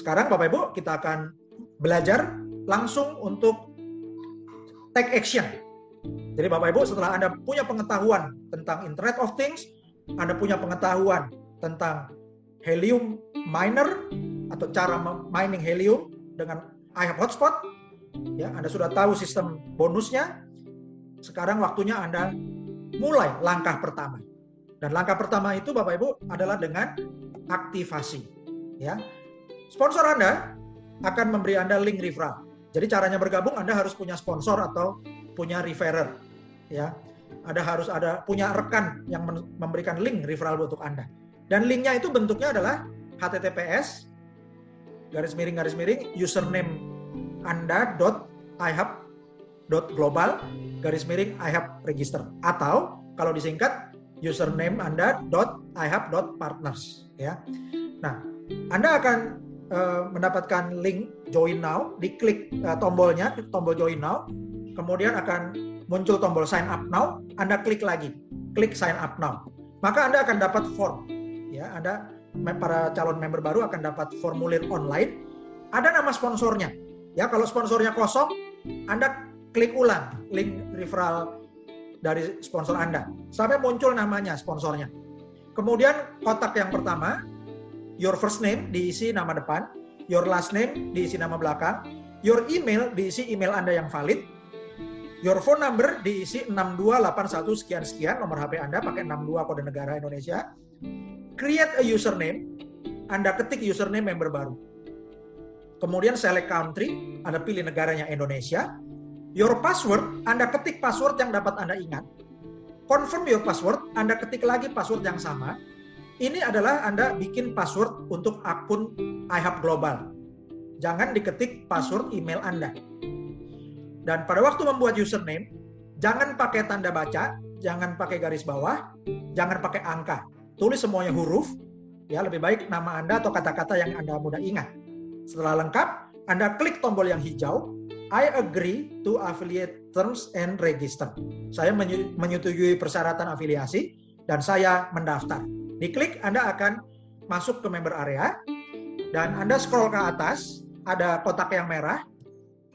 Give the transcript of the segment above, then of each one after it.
sekarang Bapak Ibu kita akan belajar langsung untuk take action. Jadi Bapak Ibu setelah Anda punya pengetahuan tentang Internet of Things, Anda punya pengetahuan tentang helium miner atau cara mining helium dengan iHub Hotspot, ya Anda sudah tahu sistem bonusnya. Sekarang waktunya Anda mulai langkah pertama. Dan langkah pertama itu Bapak Ibu adalah dengan aktivasi. Ya. Sponsor Anda akan memberi Anda link referral. Jadi caranya bergabung Anda harus punya sponsor atau punya referrer. Ya. Ada harus ada punya rekan yang memberikan link referral untuk Anda. Dan linknya itu bentuknya adalah https garis miring garis miring username anda dot ihub dot global garis miring ihub register atau kalau disingkat username anda dot ihub dot partners ya nah anda akan uh, mendapatkan link join now diklik uh, tombolnya tombol join now kemudian akan muncul tombol sign up now anda klik lagi klik sign up now. Maka anda akan dapat form ya Anda para calon member baru akan dapat formulir online. Ada nama sponsornya ya kalau sponsornya kosong Anda klik ulang link referral dari sponsor Anda. Sampai muncul namanya sponsornya. Kemudian kotak yang pertama your first name diisi nama depan your last name diisi nama belakang your email diisi email Anda yang valid Your phone number diisi 6281 sekian sekian nomor HP Anda pakai 62 kode negara Indonesia create a username, Anda ketik username member baru. Kemudian select country, Anda pilih negaranya Indonesia. Your password, Anda ketik password yang dapat Anda ingat. Confirm your password, Anda ketik lagi password yang sama. Ini adalah Anda bikin password untuk akun iHub Global. Jangan diketik password email Anda. Dan pada waktu membuat username, jangan pakai tanda baca, jangan pakai garis bawah, jangan pakai angka tulis semuanya huruf, ya lebih baik nama Anda atau kata-kata yang Anda mudah ingat. Setelah lengkap, Anda klik tombol yang hijau, I agree to affiliate terms and register. Saya menyetujui persyaratan afiliasi dan saya mendaftar. Diklik Anda akan masuk ke member area dan Anda scroll ke atas, ada kotak yang merah.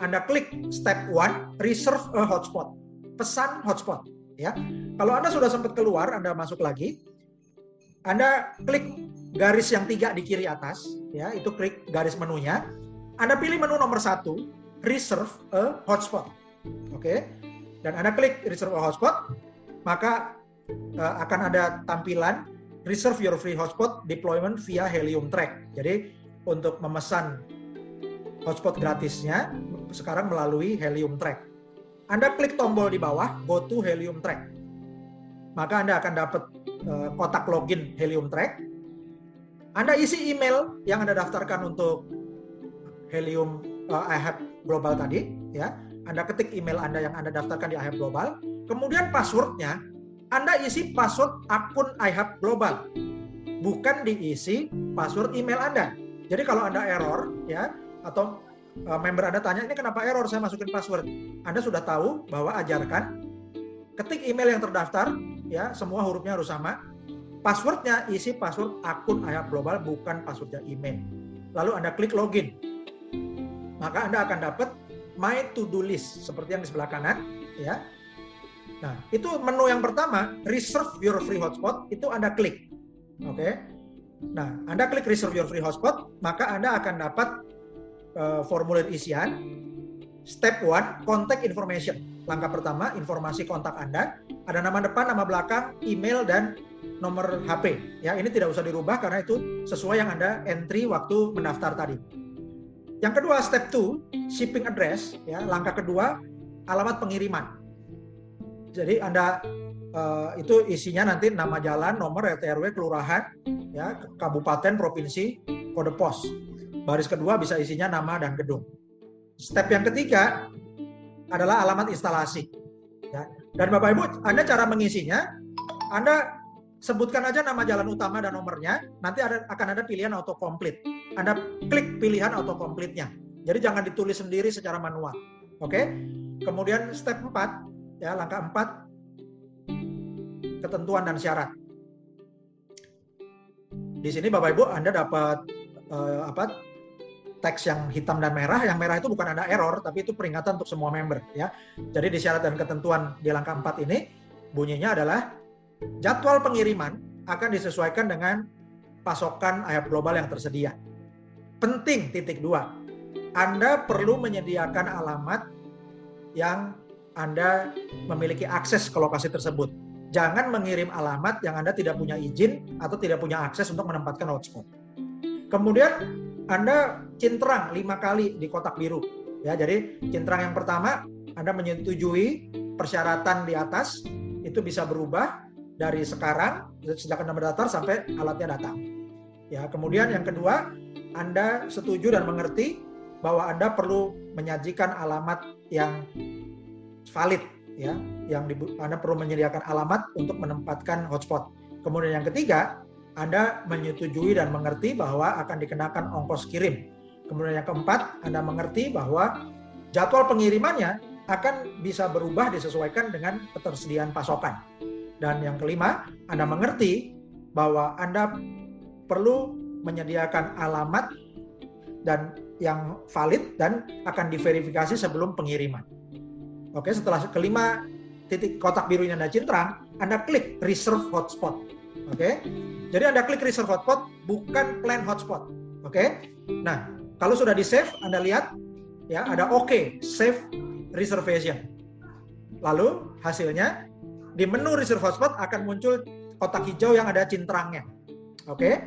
Anda klik step one, reserve a hotspot. Pesan hotspot, ya. Kalau Anda sudah sempat keluar, Anda masuk lagi, anda klik garis yang tiga di kiri atas, ya itu klik garis menunya. Anda pilih menu nomor satu, reserve a hotspot, oke? Dan Anda klik reserve a hotspot, maka uh, akan ada tampilan reserve your free hotspot deployment via Helium Track. Jadi untuk memesan hotspot gratisnya sekarang melalui Helium Track. Anda klik tombol di bawah, go to Helium Track. Maka Anda akan dapat Eh, kotak login Helium Track. Anda isi email yang Anda daftarkan untuk Helium uh, iHub Global tadi, ya. Anda ketik email Anda yang Anda daftarkan di iHub Global. Kemudian passwordnya, Anda isi password akun iHub Global, bukan diisi password email Anda. Jadi kalau Anda error, ya, atau uh, member Anda tanya, ini kenapa error saya masukin password? Anda sudah tahu bahwa ajarkan ketik email yang terdaftar, ya semua hurufnya harus sama. Passwordnya isi password akun Ayah Global bukan passwordnya email. Lalu Anda klik login. Maka Anda akan dapat My To Do List seperti yang di sebelah kanan, ya. Nah, itu menu yang pertama, Reserve Your Free Hotspot, itu Anda klik. Oke. Okay? Nah, Anda klik Reserve Your Free Hotspot, maka Anda akan dapat uh, formulir isian. Step 1, Contact Information Langkah pertama, informasi kontak Anda. Ada nama depan, nama belakang, email, dan nomor HP. Ya, ini tidak usah dirubah karena itu sesuai yang Anda entry waktu mendaftar tadi. Yang kedua, step 2, shipping address. Ya, langkah kedua, alamat pengiriman. Jadi Anda uh, itu isinya nanti nama jalan, nomor RT RW, kelurahan, ya, kabupaten, provinsi, kode pos. Baris kedua bisa isinya nama dan gedung. Step yang ketiga, adalah alamat instalasi. Ya. Dan Bapak Ibu, Anda cara mengisinya, Anda sebutkan aja nama jalan utama dan nomornya, nanti ada, akan ada pilihan autocomplete. Anda klik pilihan autocomplete-nya. Jadi jangan ditulis sendiri secara manual. Oke? Kemudian step 4, ya langkah 4, ketentuan dan syarat. Di sini Bapak Ibu Anda dapat uh, apa teks yang hitam dan merah. Yang merah itu bukan ada error, tapi itu peringatan untuk semua member ya. Jadi di syarat dan ketentuan di langkah 4 ini bunyinya adalah jadwal pengiriman akan disesuaikan dengan pasokan IHAP global yang tersedia. Penting titik dua, Anda perlu menyediakan alamat yang Anda memiliki akses ke lokasi tersebut. Jangan mengirim alamat yang Anda tidak punya izin atau tidak punya akses untuk menempatkan hotspot. Kemudian anda cintrang lima kali di kotak biru. Ya, jadi cintrang yang pertama Anda menyetujui persyaratan di atas itu bisa berubah dari sekarang sejak Anda mendaftar sampai alatnya datang. Ya, kemudian yang kedua Anda setuju dan mengerti bahwa Anda perlu menyajikan alamat yang valid ya, yang Anda perlu menyediakan alamat untuk menempatkan hotspot. Kemudian yang ketiga, anda menyetujui dan mengerti bahwa akan dikenakan ongkos kirim. Kemudian yang keempat, Anda mengerti bahwa jadwal pengirimannya akan bisa berubah disesuaikan dengan ketersediaan pasokan. Dan yang kelima, Anda mengerti bahwa Anda perlu menyediakan alamat dan yang valid dan akan diverifikasi sebelum pengiriman. Oke, setelah kelima titik kotak biru ini Anda cintrang, Anda klik reserve hotspot. Oke. Jadi Anda klik reserve hotspot bukan plan hotspot. Oke. Nah, kalau sudah di save, Anda lihat ya ada oke, okay, save reservation. Lalu hasilnya di menu reserve hotspot akan muncul kotak hijau yang ada cintrangnya. Oke.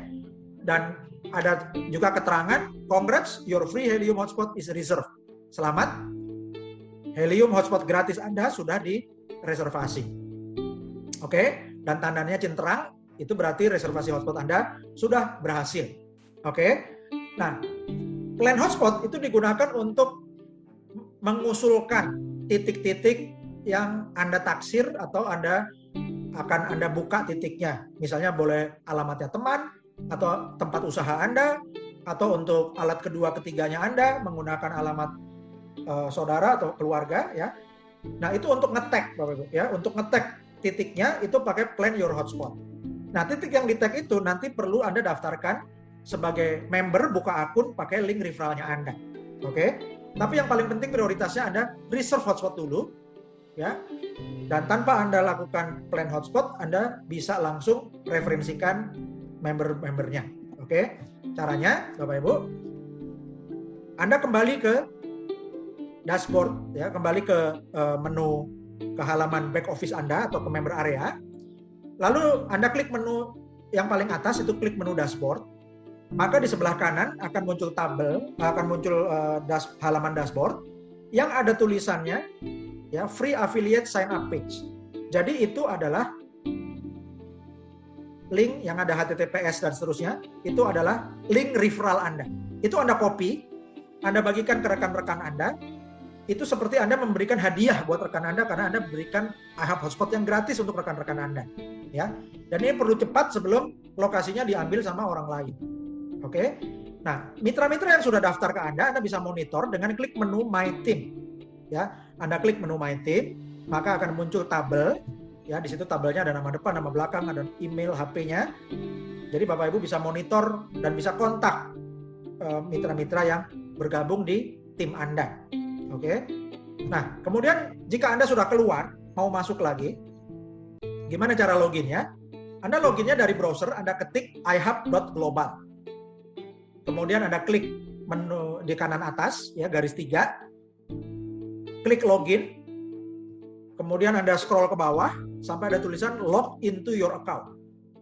Dan ada juga keterangan, congrats, your free helium hotspot is reserved. Selamat, helium hotspot gratis Anda sudah direservasi. Oke, dan tandanya cintrang itu berarti reservasi hotspot Anda sudah berhasil. Oke. Nah, plan hotspot itu digunakan untuk mengusulkan titik-titik yang Anda taksir atau Anda akan Anda buka titiknya. Misalnya boleh alamatnya teman atau tempat usaha Anda atau untuk alat kedua ketiganya Anda menggunakan alamat uh, saudara atau keluarga ya. Nah, itu untuk ngetek Bapak Ibu ya, untuk ngetek titiknya itu pakai plan your hotspot. Nah, titik yang di tag itu nanti perlu Anda daftarkan sebagai member buka akun pakai link referralnya Anda. Oke? Okay? Tapi yang paling penting prioritasnya Anda reserve hotspot dulu ya. Dan tanpa Anda lakukan plan hotspot, Anda bisa langsung referensikan member-membernya. Oke? Okay? Caranya Bapak Ibu Anda kembali ke dashboard ya, kembali ke uh, menu ke halaman back office Anda atau ke member area Lalu Anda klik menu yang paling atas itu klik menu dashboard. Maka di sebelah kanan akan muncul tabel, akan muncul uh, das, halaman dashboard yang ada tulisannya ya free affiliate sign up page. Jadi itu adalah link yang ada HTTPS dan seterusnya, itu adalah link referral Anda. Itu Anda copy, Anda bagikan ke rekan-rekan Anda, itu seperti Anda memberikan hadiah buat rekan Anda karena Anda berikan IHAB hotspot yang gratis untuk rekan-rekan Anda. Ya. Dan ini perlu cepat sebelum lokasinya diambil sama orang lain. Oke. Nah, mitra-mitra yang sudah daftar ke Anda, Anda bisa monitor dengan klik menu My Team. Ya, Anda klik menu My Team, maka akan muncul tabel. Ya, di situ tabelnya ada nama depan, nama belakang, ada email, HP-nya. Jadi Bapak Ibu bisa monitor dan bisa kontak eh, mitra-mitra yang bergabung di tim Anda. Oke. Nah, kemudian jika Anda sudah keluar, mau masuk lagi, gimana cara loginnya? Anda loginnya dari browser, Anda ketik ihub.global. Kemudian Anda klik menu di kanan atas, ya garis tiga, klik login, kemudian Anda scroll ke bawah sampai ada tulisan log into your account.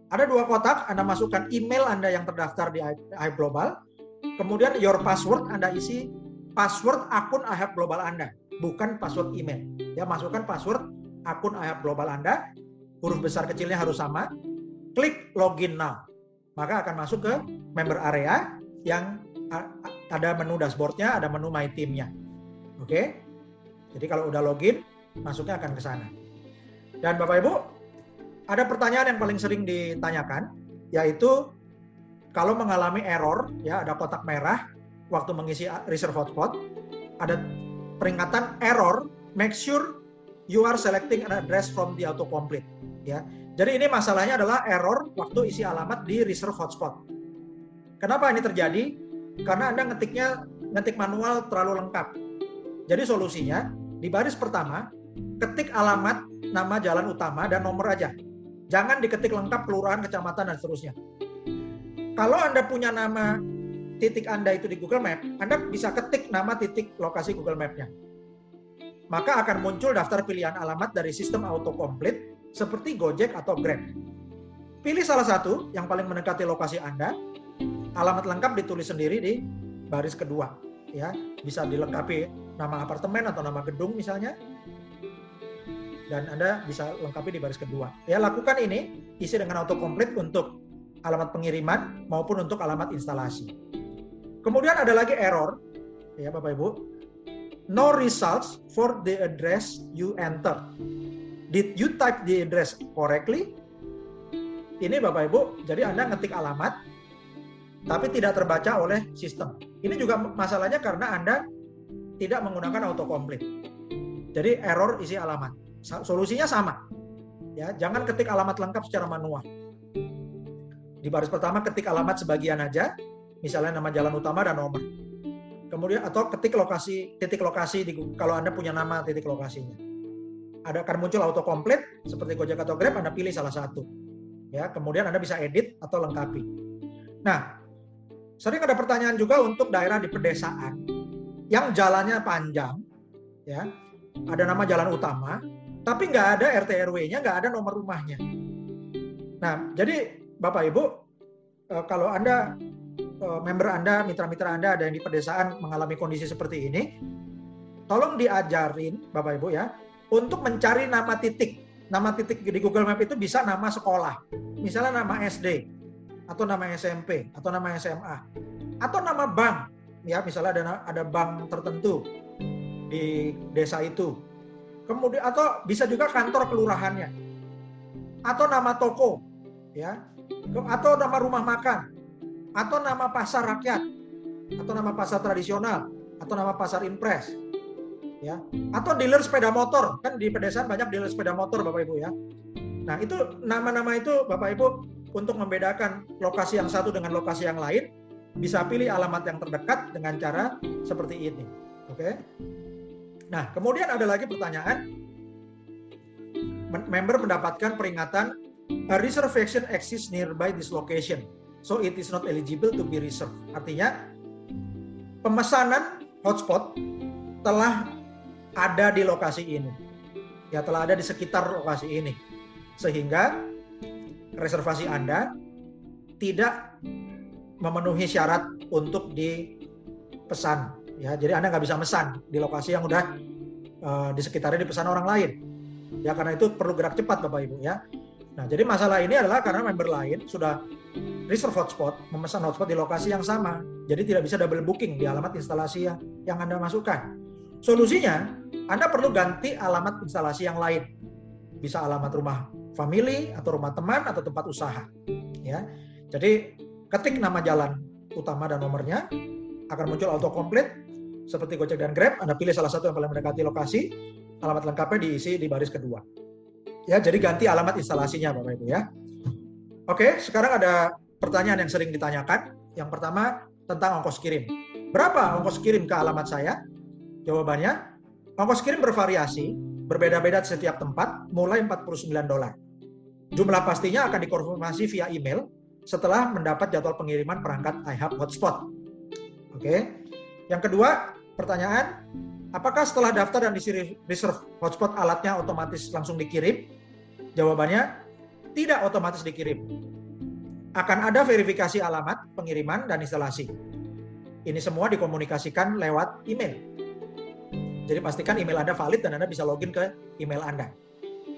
Ada dua kotak, Anda masukkan email Anda yang terdaftar di iHub Global, kemudian your password Anda isi password akun IHAB Global Anda, bukan password email. Ya, masukkan password akun IHAB Global Anda, huruf besar kecilnya harus sama. Klik login now. Maka akan masuk ke member area yang ada menu dashboardnya, ada menu my teamnya. Oke? Jadi kalau udah login, masuknya akan ke sana. Dan Bapak Ibu, ada pertanyaan yang paling sering ditanyakan, yaitu kalau mengalami error, ya ada kotak merah, waktu mengisi reserve hotspot ada peringatan error make sure you are selecting an address from the autocomplete ya jadi ini masalahnya adalah error waktu isi alamat di reserve hotspot kenapa ini terjadi karena anda ngetiknya ngetik manual terlalu lengkap. Jadi solusinya di baris pertama ketik alamat, nama jalan utama dan nomor aja. Jangan diketik lengkap kelurahan, kecamatan dan seterusnya. Kalau Anda punya nama titik Anda itu di Google Map, Anda bisa ketik nama titik lokasi Google Map-nya. Maka akan muncul daftar pilihan alamat dari sistem autocomplete seperti Gojek atau Grab. Pilih salah satu yang paling mendekati lokasi Anda. Alamat lengkap ditulis sendiri di baris kedua. Ya, bisa dilengkapi nama apartemen atau nama gedung misalnya. Dan Anda bisa lengkapi di baris kedua. Ya, lakukan ini isi dengan autocomplete untuk alamat pengiriman maupun untuk alamat instalasi. Kemudian ada lagi error, ya Bapak Ibu, no results for the address you enter. Did you type the address correctly? Ini Bapak Ibu, jadi Anda ngetik alamat, tapi tidak terbaca oleh sistem. Ini juga masalahnya karena Anda tidak menggunakan autocomplete. Jadi error isi alamat. Solusinya sama. Ya, jangan ketik alamat lengkap secara manual. Di baris pertama ketik alamat sebagian aja, misalnya nama jalan utama dan nomor. Kemudian atau ketik lokasi titik lokasi di, kalau Anda punya nama titik lokasinya. Ada akan muncul autocomplete seperti Gojek atau Grab, Anda pilih salah satu. Ya, kemudian Anda bisa edit atau lengkapi. Nah, sering ada pertanyaan juga untuk daerah di pedesaan yang jalannya panjang, ya, ada nama jalan utama, tapi nggak ada RT RW-nya, nggak ada nomor rumahnya. Nah, jadi Bapak Ibu, eh, kalau Anda member Anda, mitra-mitra Anda ada yang di pedesaan mengalami kondisi seperti ini, tolong diajarin Bapak Ibu ya, untuk mencari nama titik. Nama titik di Google Map itu bisa nama sekolah. Misalnya nama SD atau nama SMP atau nama SMA atau nama bank. Ya, misalnya ada ada bank tertentu di desa itu. Kemudian atau bisa juga kantor kelurahannya. Atau nama toko, ya atau nama rumah makan, atau nama pasar rakyat, atau nama pasar tradisional, atau nama pasar impres, ya, atau dealer sepeda motor. Kan di pedesaan banyak dealer sepeda motor bapak ibu ya. Nah itu nama-nama itu bapak ibu untuk membedakan lokasi yang satu dengan lokasi yang lain bisa pilih alamat yang terdekat dengan cara seperti ini, oke? Nah kemudian ada lagi pertanyaan. Member mendapatkan peringatan a reservation exists nearby this location. So it is not eligible to be reserved. Artinya pemesanan hotspot telah ada di lokasi ini. Ya telah ada di sekitar lokasi ini. Sehingga reservasi Anda tidak memenuhi syarat untuk dipesan. Ya, jadi Anda nggak bisa mesan di lokasi yang udah uh, di sekitarnya dipesan orang lain. Ya karena itu perlu gerak cepat Bapak Ibu ya. Nah, jadi masalah ini adalah karena member lain sudah reserve hotspot, memesan hotspot di lokasi yang sama. Jadi tidak bisa double booking di alamat instalasi yang, yang Anda masukkan. Solusinya, Anda perlu ganti alamat instalasi yang lain. Bisa alamat rumah family atau rumah teman atau tempat usaha. Ya. Jadi ketik nama jalan utama dan nomornya akan muncul autocomplete seperti Gojek dan Grab. Anda pilih salah satu yang paling mendekati lokasi, alamat lengkapnya diisi di baris kedua. Ya, jadi ganti alamat instalasinya Bapak Ibu ya. Oke, sekarang ada pertanyaan yang sering ditanyakan. Yang pertama tentang ongkos kirim. Berapa ongkos kirim ke alamat saya? Jawabannya, ongkos kirim bervariasi, berbeda-beda setiap tempat, mulai 49 dolar. Jumlah pastinya akan dikonfirmasi via email setelah mendapat jadwal pengiriman perangkat iHub Hotspot. Oke. Yang kedua, pertanyaan, apakah setelah daftar dan diisi reserve hotspot alatnya otomatis langsung dikirim? Jawabannya tidak otomatis dikirim. Akan ada verifikasi alamat, pengiriman, dan instalasi. Ini semua dikomunikasikan lewat email. Jadi pastikan email Anda valid dan Anda bisa login ke email Anda.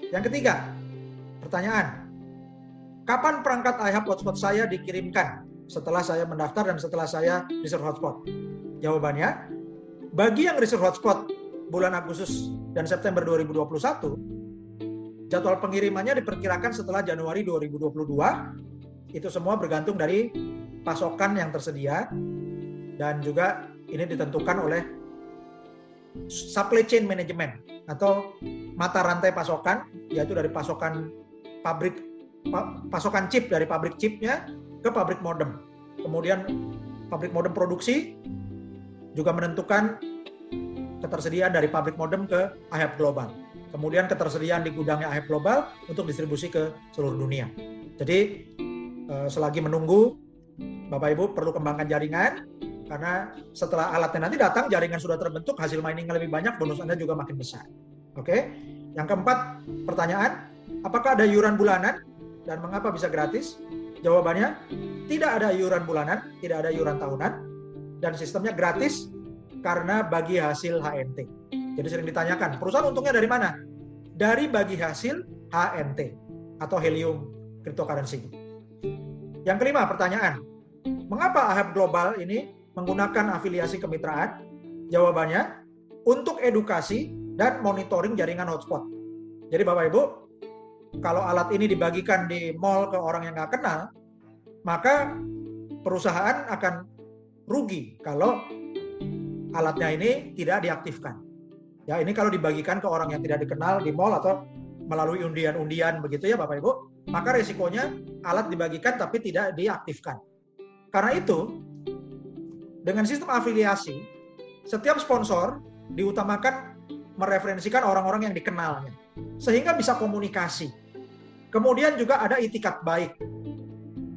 Yang ketiga, pertanyaan. Kapan perangkat iHub hotspot saya dikirimkan setelah saya mendaftar dan setelah saya reserve hotspot? Jawabannya, bagi yang reserve hotspot bulan Agustus dan September 2021, jadwal pengirimannya diperkirakan setelah Januari 2022. Itu semua bergantung dari pasokan yang tersedia dan juga ini ditentukan oleh supply chain management atau mata rantai pasokan yaitu dari pasokan pabrik pasokan chip dari pabrik chipnya ke pabrik modem. Kemudian pabrik modem produksi juga menentukan ketersediaan dari pabrik modem ke IHAP Global. Kemudian ketersediaan di gudangnya IHAP Global untuk distribusi ke seluruh dunia. Jadi eh, selagi menunggu Bapak Ibu perlu kembangkan jaringan karena setelah alatnya nanti datang jaringan sudah terbentuk hasil miningnya lebih banyak bonus Anda juga makin besar. Oke. Yang keempat pertanyaan, apakah ada iuran bulanan dan mengapa bisa gratis? Jawabannya tidak ada iuran bulanan, tidak ada iuran tahunan dan sistemnya gratis karena bagi hasil HNT. Jadi sering ditanyakan, perusahaan untungnya dari mana? Dari bagi hasil HNT atau helium cryptocurrency. Yang kelima, pertanyaan. Mengapa AHAP Global ini menggunakan afiliasi kemitraan? Jawabannya, untuk edukasi dan monitoring jaringan hotspot. Jadi Bapak Ibu, kalau alat ini dibagikan di mall ke orang yang nggak kenal, maka perusahaan akan rugi kalau alatnya ini tidak diaktifkan. Ya, ini kalau dibagikan ke orang yang tidak dikenal di mall atau melalui undian-undian begitu ya Bapak Ibu, maka resikonya alat dibagikan tapi tidak diaktifkan. Karena itu, dengan sistem afiliasi, setiap sponsor diutamakan mereferensikan orang-orang yang dikenalnya, sehingga bisa komunikasi. Kemudian juga ada itikat baik,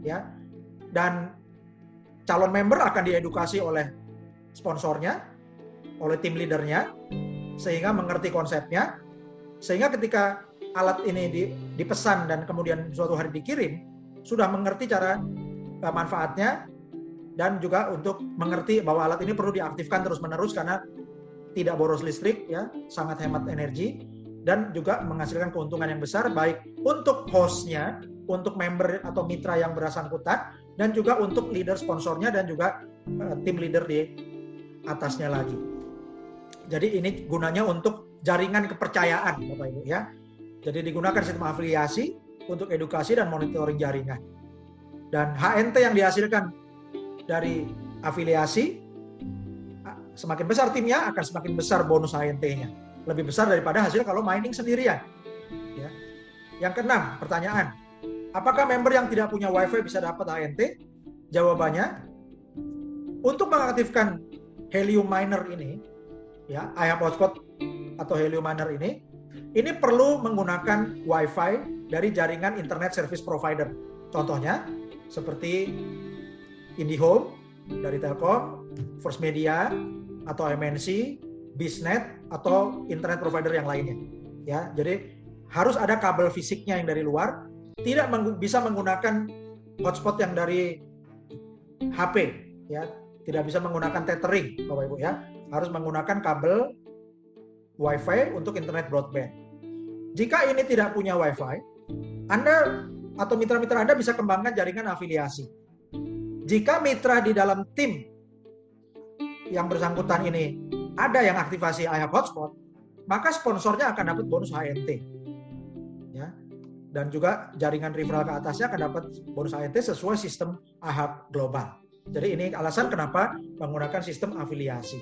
ya, dan calon member akan diedukasi oleh sponsornya, oleh tim leadernya, sehingga mengerti konsepnya, sehingga ketika alat ini dipesan dan kemudian suatu hari dikirim, sudah mengerti cara eh, manfaatnya dan juga untuk mengerti bahwa alat ini perlu diaktifkan terus-menerus karena tidak boros listrik ya, sangat hemat energi dan juga menghasilkan keuntungan yang besar baik untuk hostnya, untuk member atau mitra yang bersangkutan dan juga untuk leader sponsornya dan juga uh, tim leader di atasnya lagi. Jadi ini gunanya untuk jaringan kepercayaan Bapak Ibu ya. Jadi digunakan sistem afiliasi untuk edukasi dan monitoring jaringan. Dan HNT yang dihasilkan dari afiliasi semakin besar timnya akan semakin besar bonus HNT-nya. Lebih besar daripada hasil kalau mining sendirian. Ya. Yang keenam, pertanyaan. Apakah member yang tidak punya WiFi bisa dapat HNT? Jawabannya, untuk mengaktifkan Helium Miner ini, ya, IHAP Hotspot atau Helium Miner ini, ini perlu menggunakan WiFi dari jaringan Internet Service Provider. Contohnya seperti IndiHome dari Telkom, First Media atau MNC, Bisnet atau internet provider yang lainnya. Ya, jadi harus ada kabel fisiknya yang dari luar, tidak meng bisa menggunakan hotspot yang dari HP, ya tidak bisa menggunakan tethering, Bapak Ibu ya. Harus menggunakan kabel WiFi untuk internet broadband. Jika ini tidak punya WiFi, Anda atau mitra-mitra Anda bisa kembangkan jaringan afiliasi. Jika mitra di dalam tim yang bersangkutan ini ada yang aktivasi IHAP hotspot, maka sponsornya akan dapat bonus HNT. Ya. Dan juga jaringan referral ke atasnya akan dapat bonus HNT sesuai sistem IHAP global. Jadi ini alasan kenapa menggunakan sistem afiliasi.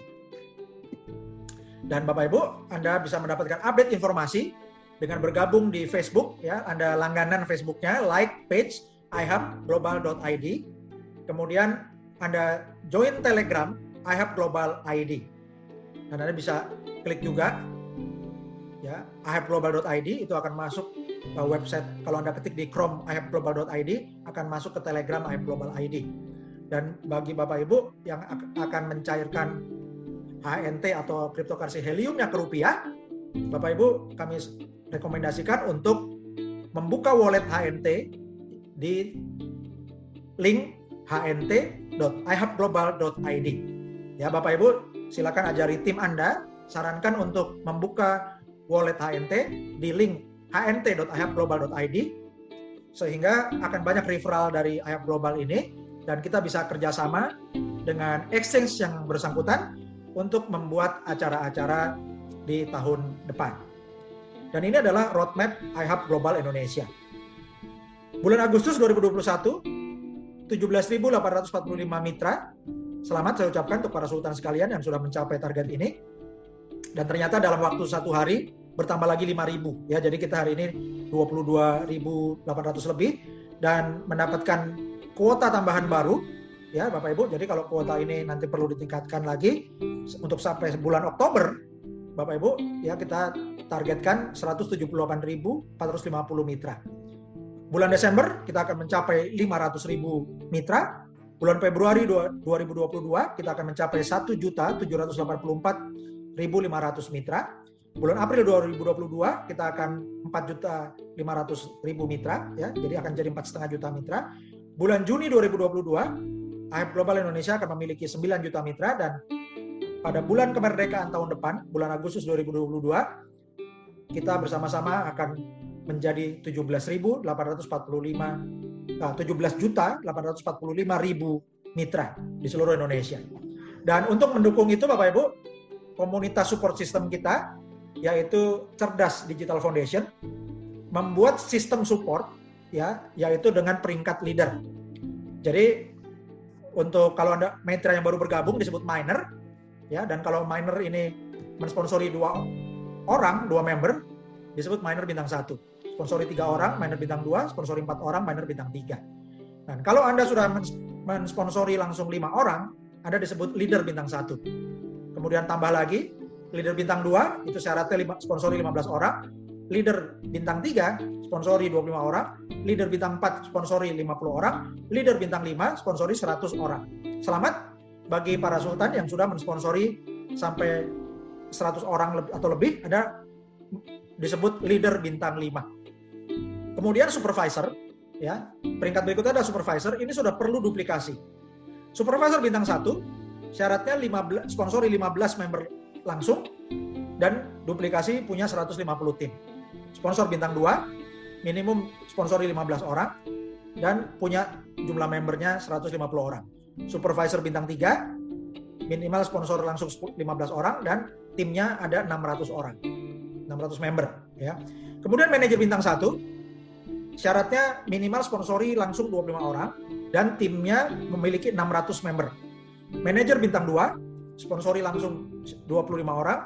Dan Bapak Ibu, Anda bisa mendapatkan update informasi dengan bergabung di Facebook ya. Anda langganan Facebooknya, like page iHubGlobal.id. Kemudian Anda join Telegram iHub Global ID. Dan Anda bisa klik juga ya iHubGlobal.id itu akan masuk ke website kalau Anda ketik di Chrome iHubGlobal.id akan masuk ke Telegram iHub Global ID. Dan bagi Bapak Ibu yang akan mencairkan HNT atau cryptocurrency heliumnya ke rupiah, Bapak Ibu kami rekomendasikan untuk membuka wallet HNT di link hnt.ihubglobal.id. Ya Bapak Ibu, silakan ajari tim Anda, sarankan untuk membuka wallet HNT di link hnt.ihubglobal.id sehingga akan banyak referral dari IHUB Global ini dan kita bisa kerjasama dengan exchange yang bersangkutan untuk membuat acara-acara di tahun depan. Dan ini adalah roadmap iHub Global Indonesia. Bulan Agustus 2021, 17.845 mitra. Selamat saya ucapkan untuk para sultan sekalian yang sudah mencapai target ini. Dan ternyata dalam waktu satu hari bertambah lagi 5.000 ya. Jadi kita hari ini 22.800 lebih dan mendapatkan kuota tambahan baru ya Bapak Ibu. Jadi kalau kuota ini nanti perlu ditingkatkan lagi untuk sampai bulan Oktober, Bapak Ibu, ya kita targetkan 178.450 mitra. Bulan Desember kita akan mencapai 500.000 mitra. Bulan Februari 2022 kita akan mencapai 1.784.500 mitra. Bulan April 2022 kita akan 4.500.000 mitra ya. Jadi akan jadi 4,5 juta mitra. Bulan Juni 2022 AHEP Global Indonesia akan memiliki 9 juta mitra dan pada bulan kemerdekaan tahun depan, bulan Agustus 2022, kita bersama-sama akan menjadi 17.845 nah, 17 juta 845 ribu mitra di seluruh Indonesia. Dan untuk mendukung itu Bapak Ibu, komunitas support system kita yaitu Cerdas Digital Foundation membuat sistem support ya yaitu dengan peringkat leader. Jadi untuk kalau Anda mitra yang baru bergabung disebut minor ya dan kalau minor ini mensponsori dua orang, dua member disebut minor bintang satu sponsori tiga orang, minor bintang dua, sponsori empat orang, minor bintang tiga. Dan kalau Anda sudah mensponsori langsung lima orang, Anda disebut leader bintang satu. Kemudian tambah lagi, leader bintang dua, itu syaratnya sponsori 15 orang, leader bintang tiga, sponsori 25 orang, leader bintang 4 sponsori 50 orang, leader bintang 5 sponsori 100 orang. Selamat bagi para sultan yang sudah mensponsori sampai 100 orang atau lebih, ada disebut leader bintang 5. Kemudian supervisor, ya peringkat berikutnya ada supervisor. Ini sudah perlu duplikasi. Supervisor bintang satu, syaratnya 15, sponsori 15 member langsung dan duplikasi punya 150 tim. Sponsor bintang 2, minimum sponsori 15 orang dan punya jumlah membernya 150 orang. Supervisor bintang 3, minimal sponsor langsung 15 orang dan timnya ada 600 orang. 600 member ya. Kemudian manajer bintang 1 syaratnya minimal sponsori langsung 25 orang dan timnya memiliki 600 member. Manajer bintang 2 sponsori langsung 25 orang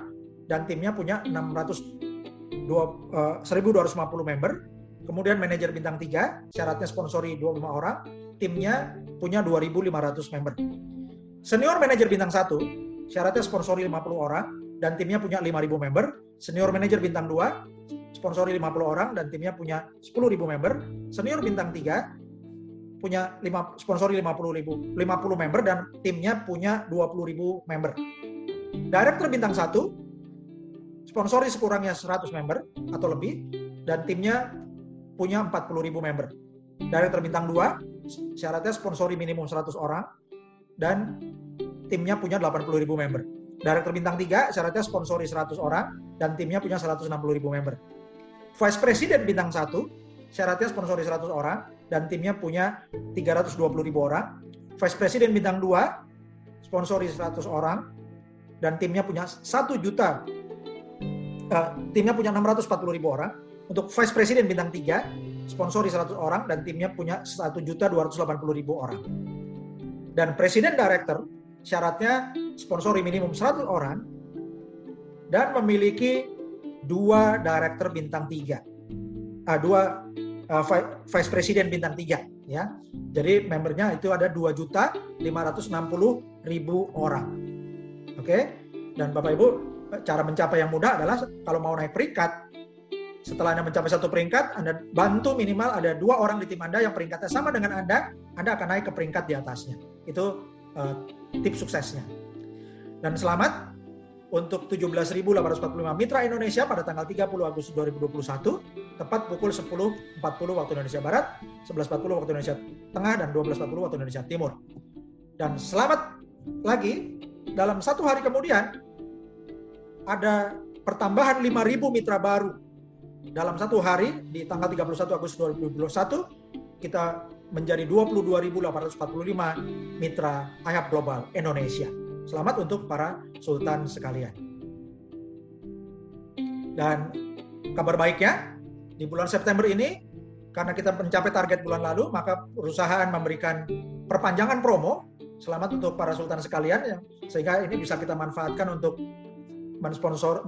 dan timnya punya 600 uh, 1250 member. Kemudian manajer bintang 3 syaratnya sponsori 25 orang, timnya punya 2500 member. Senior manajer bintang 1 syaratnya sponsori 50 orang dan timnya punya 5000 member. Senior manajer bintang 2 sponsori 50 orang dan timnya punya 10.000 member. Senior bintang 3 punya 5 sponsori 50.000 50 member dan timnya punya 20.000 member. Director bintang 1 sponsori sekurangnya 100 member atau lebih dan timnya punya 40.000 member. Director bintang 2 syaratnya sponsori minimum 100 orang dan timnya punya 80.000 member. Director bintang 3 syaratnya sponsori 100 orang dan timnya punya 160.000 member. Vice President bintang 1, syaratnya sponsori 100 orang, dan timnya punya 320 ribu orang. Vice President bintang 2, sponsori 100 orang, dan timnya punya 1 juta, uh, timnya punya 640 ribu orang. Untuk Vice President bintang 3, sponsori 100 orang, dan timnya punya 1 juta 280 ribu orang. Dan Presiden Director, syaratnya sponsori minimum 100 orang, dan memiliki dua director bintang tiga, uh, dua uh, vice president bintang tiga, ya. Jadi membernya itu ada dua juta lima ratus enam puluh ribu orang. Oke, okay? dan Bapak Ibu cara mencapai yang mudah adalah kalau mau naik peringkat, setelah Anda mencapai satu peringkat, Anda bantu minimal ada dua orang di tim Anda yang peringkatnya sama dengan Anda, Anda akan naik ke peringkat di atasnya. Itu uh, tips suksesnya. Dan selamat untuk 17.845 mitra Indonesia pada tanggal 30 Agustus 2021, tepat pukul 10.40 waktu Indonesia Barat, 11.40 waktu Indonesia Tengah, dan 12.40 waktu Indonesia Timur. Dan selamat lagi, dalam satu hari kemudian, ada pertambahan 5.000 mitra baru. Dalam satu hari, di tanggal 31 Agustus 2021, kita menjadi 22.845 mitra IHAP Global Indonesia. Selamat untuk para sultan sekalian. Dan kabar baiknya, di bulan September ini, karena kita mencapai target bulan lalu, maka perusahaan memberikan perpanjangan promo selamat untuk para sultan sekalian sehingga ini bisa kita manfaatkan untuk mensponsor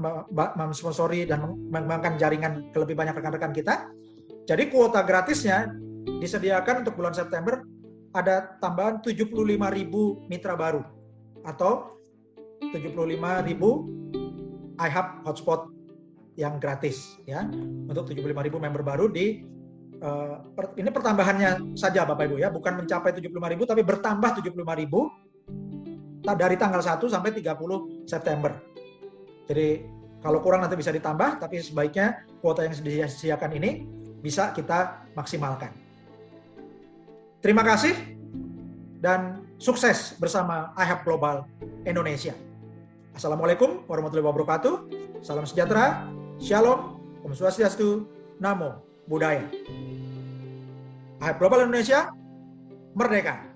mensponsori dan mengembangkan jaringan ke lebih banyak rekan-rekan kita. Jadi kuota gratisnya disediakan untuk bulan September ada tambahan 75.000 mitra baru atau 75.000 iHub hotspot yang gratis ya untuk 75.000 member baru di uh, per, ini pertambahannya saja Bapak Ibu ya, bukan mencapai 75.000 tapi bertambah 75.000 dari tanggal 1 sampai 30 September. Jadi kalau kurang nanti bisa ditambah tapi sebaiknya kuota yang disediakan ini bisa kita maksimalkan. Terima kasih dan sukses bersama iHub Global Indonesia. Assalamualaikum warahmatullahi wabarakatuh. Salam sejahtera, shalom, om swastiastu, namo buddhaya. iHub Global Indonesia, merdeka!